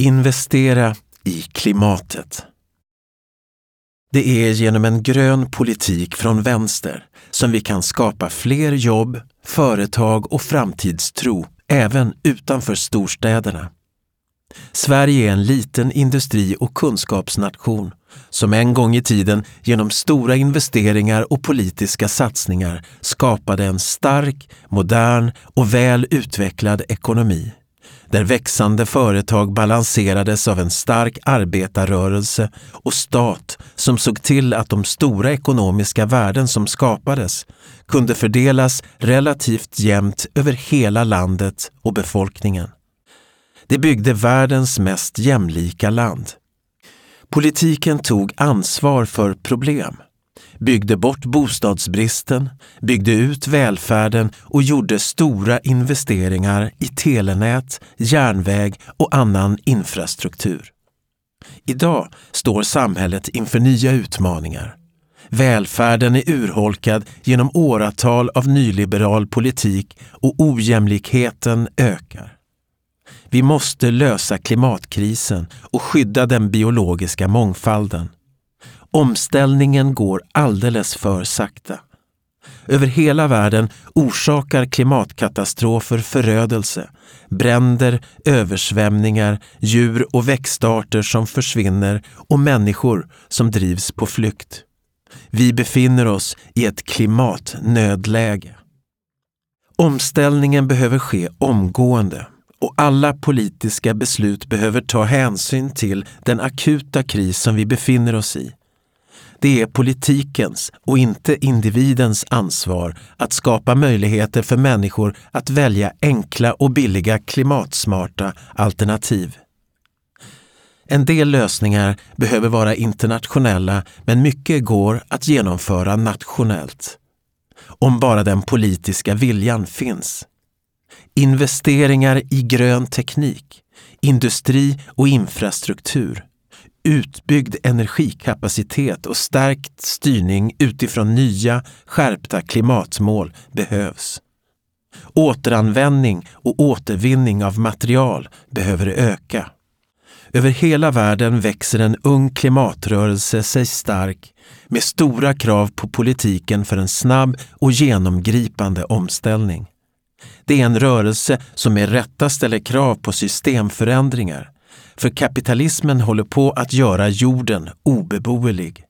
Investera i klimatet. Det är genom en grön politik från vänster som vi kan skapa fler jobb, företag och framtidstro även utanför storstäderna. Sverige är en liten industri och kunskapsnation som en gång i tiden genom stora investeringar och politiska satsningar skapade en stark, modern och väl utvecklad ekonomi där växande företag balanserades av en stark arbetarrörelse och stat som såg till att de stora ekonomiska värden som skapades kunde fördelas relativt jämnt över hela landet och befolkningen. Det byggde världens mest jämlika land. Politiken tog ansvar för problem, byggde bort bostadsbristen, byggde ut välfärden och gjorde stora investeringar i telenät, järnväg och annan infrastruktur. Idag står samhället inför nya utmaningar. Välfärden är urholkad genom åratal av nyliberal politik och ojämlikheten ökar. Vi måste lösa klimatkrisen och skydda den biologiska mångfalden. Omställningen går alldeles för sakta. Över hela världen orsakar klimatkatastrofer förödelse, bränder, översvämningar, djur och växtarter som försvinner och människor som drivs på flykt. Vi befinner oss i ett klimatnödläge. Omställningen behöver ske omgående och alla politiska beslut behöver ta hänsyn till den akuta kris som vi befinner oss i. Det är politikens och inte individens ansvar att skapa möjligheter för människor att välja enkla och billiga klimatsmarta alternativ. En del lösningar behöver vara internationella men mycket går att genomföra nationellt. Om bara den politiska viljan finns. Investeringar i grön teknik, industri och infrastruktur, utbyggd energikapacitet och stärkt styrning utifrån nya skärpta klimatmål behövs. Återanvändning och återvinning av material behöver öka. Över hela världen växer en ung klimatrörelse sig stark med stora krav på politiken för en snabb och genomgripande omställning. Det är en rörelse som med rätta ställer krav på systemförändringar. För kapitalismen håller på att göra jorden obeboelig.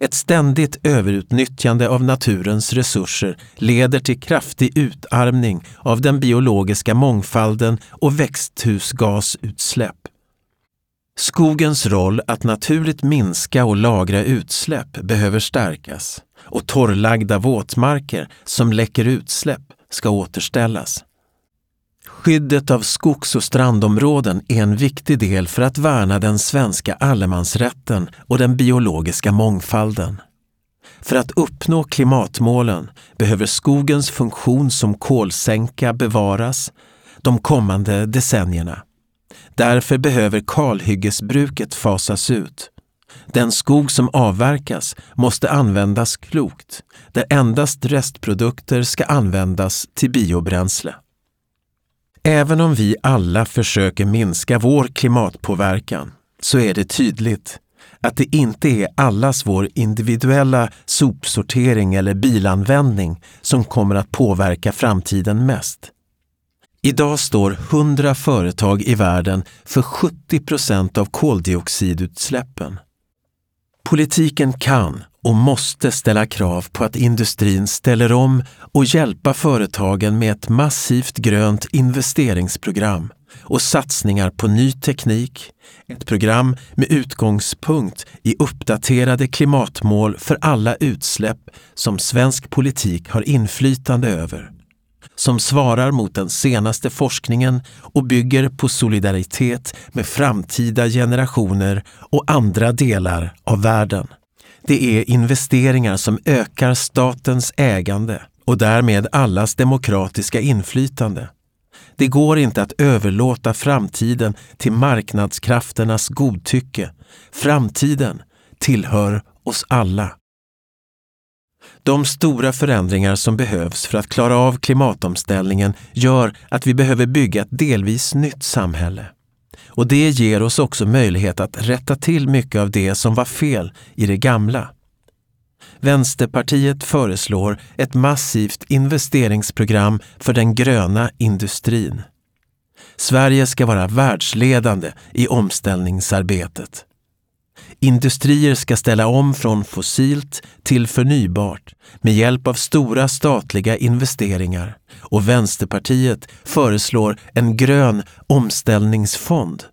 Ett ständigt överutnyttjande av naturens resurser leder till kraftig utarmning av den biologiska mångfalden och växthusgasutsläpp. Skogens roll att naturligt minska och lagra utsläpp behöver stärkas och torrlagda våtmarker som läcker utsläpp ska återställas. Skyddet av skogs och strandområden är en viktig del för att värna den svenska allemansrätten och den biologiska mångfalden. För att uppnå klimatmålen behöver skogens funktion som kolsänka bevaras de kommande decennierna. Därför behöver kalhyggesbruket fasas ut. Den skog som avverkas måste användas klokt, där endast restprodukter ska användas till biobränsle. Även om vi alla försöker minska vår klimatpåverkan så är det tydligt att det inte är allas vår individuella sopsortering eller bilanvändning som kommer att påverka framtiden mest. Idag står 100 företag i världen för 70 procent av koldioxidutsläppen. Politiken kan och måste ställa krav på att industrin ställer om och hjälpa företagen med ett massivt grönt investeringsprogram och satsningar på ny teknik, ett program med utgångspunkt i uppdaterade klimatmål för alla utsläpp som svensk politik har inflytande över som svarar mot den senaste forskningen och bygger på solidaritet med framtida generationer och andra delar av världen. Det är investeringar som ökar statens ägande och därmed allas demokratiska inflytande. Det går inte att överlåta framtiden till marknadskrafternas godtycke. Framtiden tillhör oss alla. De stora förändringar som behövs för att klara av klimatomställningen gör att vi behöver bygga ett delvis nytt samhälle. Och det ger oss också möjlighet att rätta till mycket av det som var fel i det gamla. Vänsterpartiet föreslår ett massivt investeringsprogram för den gröna industrin. Sverige ska vara världsledande i omställningsarbetet. Industrier ska ställa om från fossilt till förnybart med hjälp av stora statliga investeringar och Vänsterpartiet föreslår en grön omställningsfond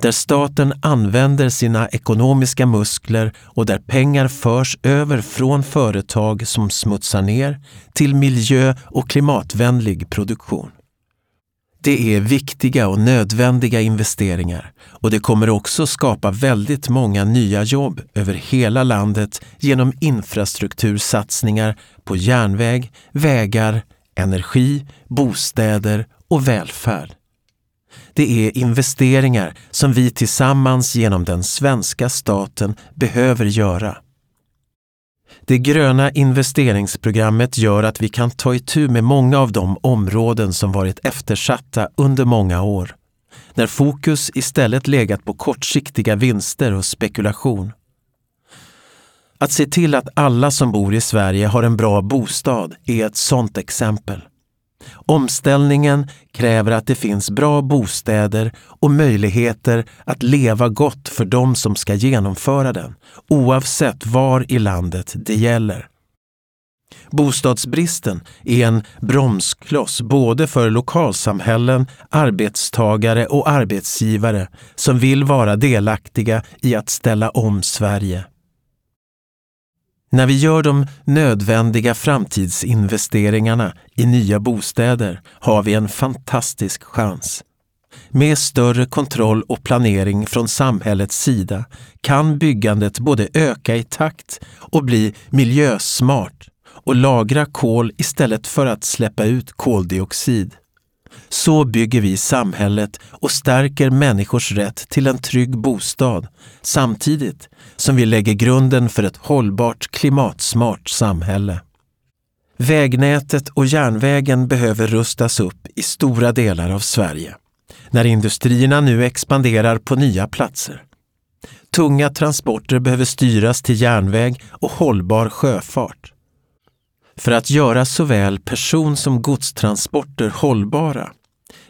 där staten använder sina ekonomiska muskler och där pengar förs över från företag som smutsar ner till miljö och klimatvänlig produktion. Det är viktiga och nödvändiga investeringar och det kommer också skapa väldigt många nya jobb över hela landet genom infrastruktursatsningar på järnväg, vägar, energi, bostäder och välfärd. Det är investeringar som vi tillsammans genom den svenska staten behöver göra. Det gröna investeringsprogrammet gör att vi kan ta itu med många av de områden som varit eftersatta under många år, när fokus istället legat på kortsiktiga vinster och spekulation. Att se till att alla som bor i Sverige har en bra bostad är ett sådant exempel. Omställningen kräver att det finns bra bostäder och möjligheter att leva gott för de som ska genomföra den, oavsett var i landet det gäller. Bostadsbristen är en bromskloss både för lokalsamhällen, arbetstagare och arbetsgivare som vill vara delaktiga i att ställa om Sverige. När vi gör de nödvändiga framtidsinvesteringarna i nya bostäder har vi en fantastisk chans. Med större kontroll och planering från samhällets sida kan byggandet både öka i takt och bli miljösmart och lagra kol istället för att släppa ut koldioxid. Så bygger vi samhället och stärker människors rätt till en trygg bostad samtidigt som vi lägger grunden för ett hållbart klimatsmart samhälle. Vägnätet och järnvägen behöver rustas upp i stora delar av Sverige när industrierna nu expanderar på nya platser. Tunga transporter behöver styras till järnväg och hållbar sjöfart. För att göra såväl person som godstransporter hållbara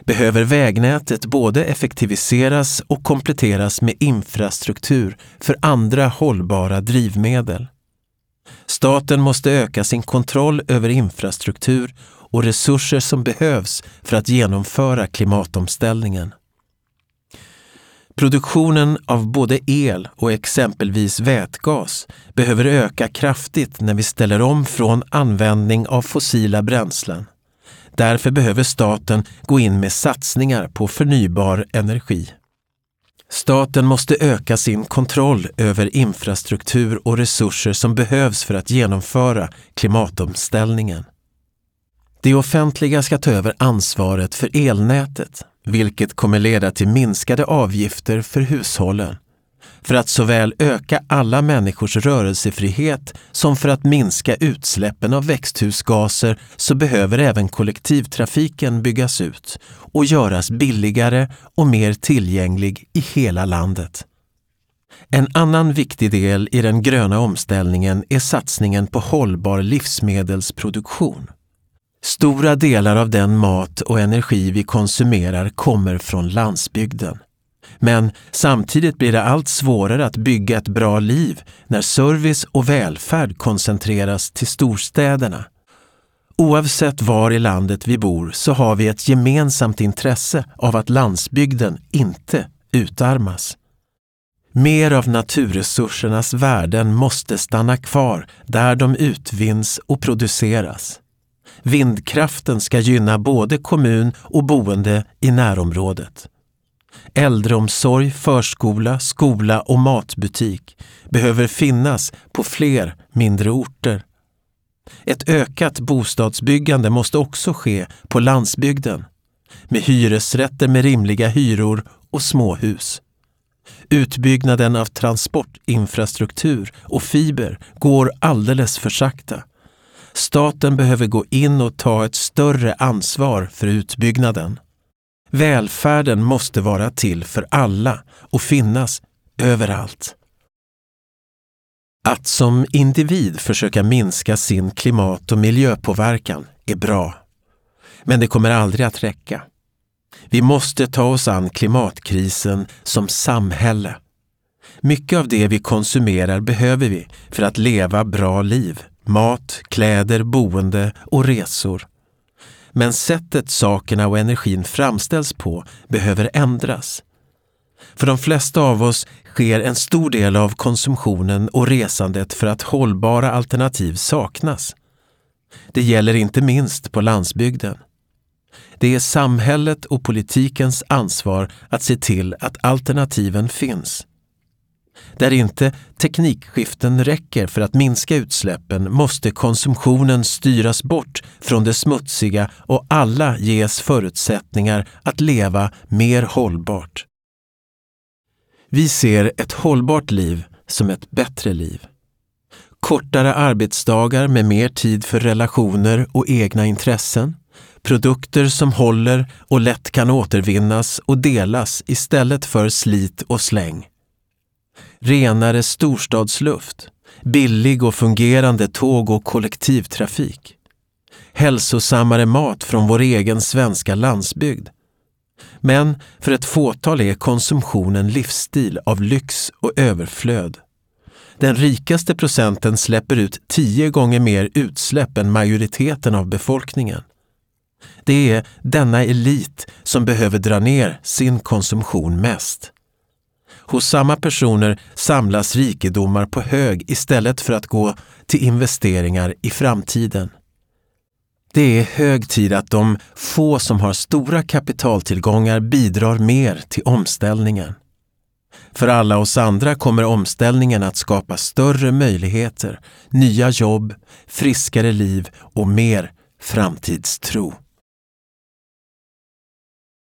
behöver vägnätet både effektiviseras och kompletteras med infrastruktur för andra hållbara drivmedel. Staten måste öka sin kontroll över infrastruktur och resurser som behövs för att genomföra klimatomställningen. Produktionen av både el och exempelvis vätgas behöver öka kraftigt när vi ställer om från användning av fossila bränslen. Därför behöver staten gå in med satsningar på förnybar energi. Staten måste öka sin kontroll över infrastruktur och resurser som behövs för att genomföra klimatomställningen. Det offentliga ska ta över ansvaret för elnätet, vilket kommer leda till minskade avgifter för hushållen för att såväl öka alla människors rörelsefrihet som för att minska utsläppen av växthusgaser så behöver även kollektivtrafiken byggas ut och göras billigare och mer tillgänglig i hela landet. En annan viktig del i den gröna omställningen är satsningen på hållbar livsmedelsproduktion. Stora delar av den mat och energi vi konsumerar kommer från landsbygden. Men samtidigt blir det allt svårare att bygga ett bra liv när service och välfärd koncentreras till storstäderna. Oavsett var i landet vi bor så har vi ett gemensamt intresse av att landsbygden inte utarmas. Mer av naturresursernas värden måste stanna kvar där de utvinns och produceras. Vindkraften ska gynna både kommun och boende i närområdet. Äldreomsorg, förskola, skola och matbutik behöver finnas på fler mindre orter. Ett ökat bostadsbyggande måste också ske på landsbygden med hyresrätter med rimliga hyror och småhus. Utbyggnaden av transportinfrastruktur och fiber går alldeles för sakta. Staten behöver gå in och ta ett större ansvar för utbyggnaden. Välfärden måste vara till för alla och finnas överallt. Att som individ försöka minska sin klimat och miljöpåverkan är bra. Men det kommer aldrig att räcka. Vi måste ta oss an klimatkrisen som samhälle. Mycket av det vi konsumerar behöver vi för att leva bra liv. Mat, kläder, boende och resor. Men sättet sakerna och energin framställs på behöver ändras. För de flesta av oss sker en stor del av konsumtionen och resandet för att hållbara alternativ saknas. Det gäller inte minst på landsbygden. Det är samhället och politikens ansvar att se till att alternativen finns. Där inte teknikskiften räcker för att minska utsläppen måste konsumtionen styras bort från det smutsiga och alla ges förutsättningar att leva mer hållbart. Vi ser ett hållbart liv som ett bättre liv. Kortare arbetsdagar med mer tid för relationer och egna intressen. Produkter som håller och lätt kan återvinnas och delas istället för slit och släng. Renare storstadsluft. Billig och fungerande tåg och kollektivtrafik. Hälsosammare mat från vår egen svenska landsbygd men för ett fåtal är konsumtionen livsstil av lyx och överflöd. Den rikaste procenten släpper ut tio gånger mer utsläpp än majoriteten av befolkningen. Det är denna elit som behöver dra ner sin konsumtion mest. Hos samma personer samlas rikedomar på hög istället för att gå till investeringar i framtiden. Det är hög tid att de få som har stora kapitaltillgångar bidrar mer till omställningen. För alla oss andra kommer omställningen att skapa större möjligheter, nya jobb, friskare liv och mer framtidstro.